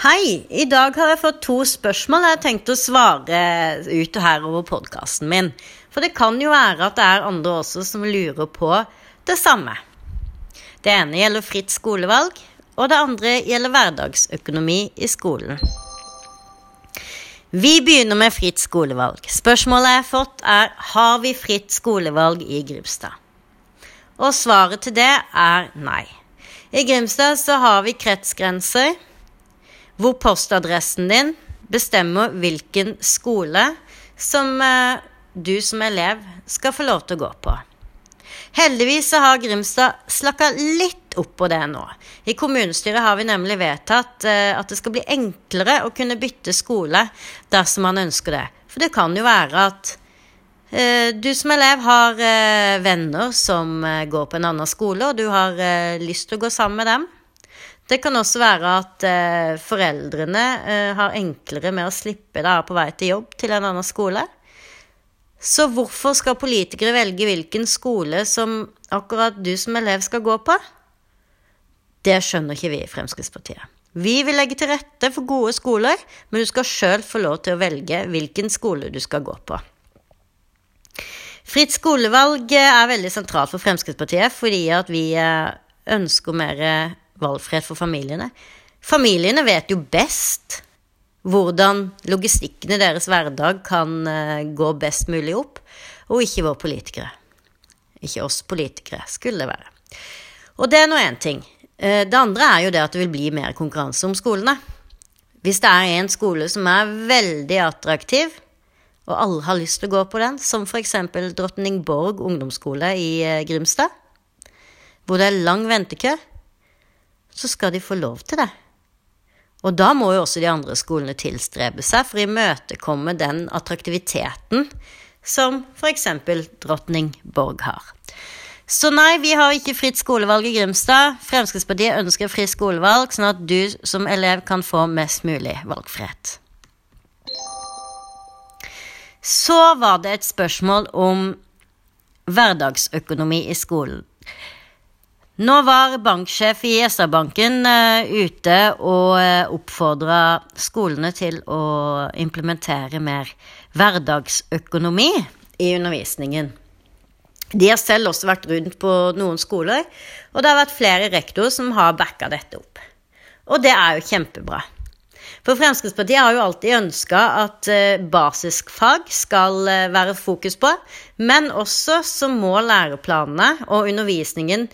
Hei! I dag har jeg fått to spørsmål jeg har tenkt å svare ut her over podkasten min. For det kan jo være at det er andre også som lurer på det samme. Det ene gjelder fritt skolevalg, og det andre gjelder hverdagsøkonomi i skolen. Vi begynner med fritt skolevalg. Spørsmålet jeg har fått, er har vi fritt skolevalg i Grimstad. Og svaret til det er nei. I Grimstad så har vi kretsgrenser hvor postadressen din bestemmer hvilken skole som eh, du som elev skal få lov til å gå på. Heldigvis så har Grimstad slakka litt opp på det nå. I kommunestyret har vi nemlig vedtatt eh, at det skal bli enklere å kunne bytte skole dersom man ønsker det. For det kan jo være at eh, du som elev har venner som går på en annen skole, og du har lyst til å gå sammen med dem. Det kan også være at eh, foreldrene eh, har enklere med å slippe deg på vei til jobb til en annen skole. Så hvorfor skal politikere velge hvilken skole som akkurat du som elev skal gå på? Det skjønner ikke vi i Fremskrittspartiet. Vi vil legge til rette for gode skoler, men du skal sjøl få lov til å velge hvilken skole du skal gå på. Fritt skolevalg er veldig sentralt for Fremskrittspartiet fordi at vi eh, ønsker mer valgfrihet for familiene. Familiene vet jo best hvordan logistikken i deres hverdag kan eh, gå best mulig opp, og ikke våre politikere. Ikke oss politikere, skulle det være. Og det er nå én ting. Eh, det andre er jo det at det vil bli mer konkurranse om skolene. Hvis det er en skole som er veldig attraktiv, og alle har lyst til å gå på den, som f.eks. Drotningborg ungdomsskole i eh, Grimstad, hvor det er lang ventekø, så skal de få lov til det. Og da må jo også de andre skolene tilstrebe seg for å imøtekomme den attraktiviteten som f.eks. Drottning Borg har. Så nei, vi har ikke fritt skolevalg i Grimstad. Fremskrittspartiet ønsker fritt skolevalg, sånn at du som elev kan få mest mulig valgfrihet. Så var det et spørsmål om hverdagsøkonomi i skolen. Nå var banksjef i SR-banken uh, ute og eh, oppfordra skolene til å implementere mer hverdagsøkonomi i undervisningen. De har selv også vært rundt på noen skoler, og det har vært flere rektorer som har backa dette opp. Og det er jo kjempebra. For Fremskrittspartiet har jo alltid ønska at uh, basisfag skal være fokus på, men også så må læreplanene og undervisningen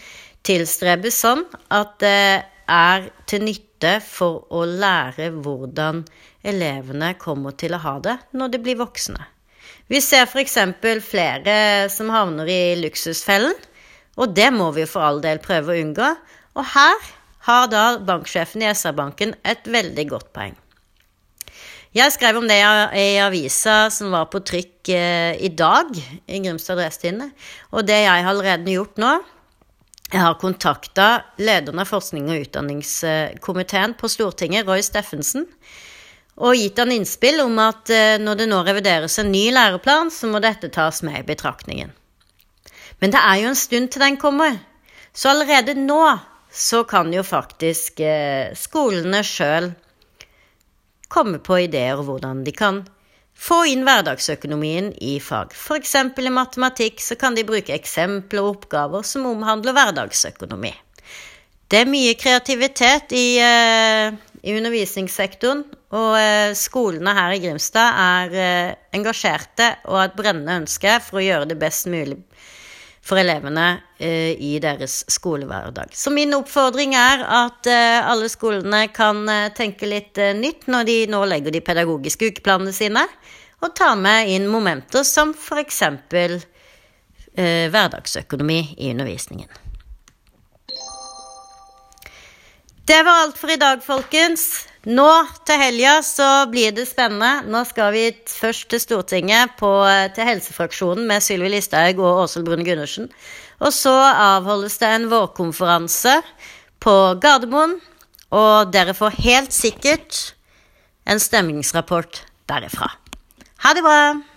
tilstrebes sånn at det er til nytte for å lære hvordan elevene kommer til å ha det når de blir voksne. Vi ser f.eks. flere som havner i luksusfellen, og det må vi for all del prøve å unngå. Og her har da banksjefen i SR-banken et veldig godt poeng. Jeg skrev om det i avisa som var på trykk eh, i dag i Grimstad Adressetidende. Og det jeg har allerede gjort nå, jeg har kontakta lederen av forskning- og utdanningskomiteen på Stortinget, Roy Steffensen, og gitt han innspill om at eh, når det nå revideres en ny læreplan, så må dette tas med i betraktningen. Men det er jo en stund til den kommer, så allerede nå så kan jo faktisk eh, skolene sjøl komme på ideer om hvordan de kan få inn hverdagsøkonomien i fag. F.eks. i matematikk så kan de bruke eksempler og oppgaver som omhandler hverdagsøkonomi. Det er mye kreativitet i, uh, i undervisningssektoren, og uh, skolene her i Grimstad er uh, engasjerte og har et brennende ønske for å gjøre det best mulig for elevene i deres skolehverdag. Så min oppfordring er at alle skolene kan tenke litt nytt når de nå legger de pedagogiske ukeplanene sine og ta med inn momenter som f.eks. Eh, hverdagsøkonomi i undervisningen. Det var alt for i dag, folkens. Nå til helga så blir det spennende. Nå skal vi først til Stortinget på, til helsefraksjonen med Sylvi Listhaug og Åshild Brune Gundersen. Og så avholdes det en vårkonferanse på Gardermoen. Og dere får helt sikkert en stemningsrapport derifra. Ha det bra!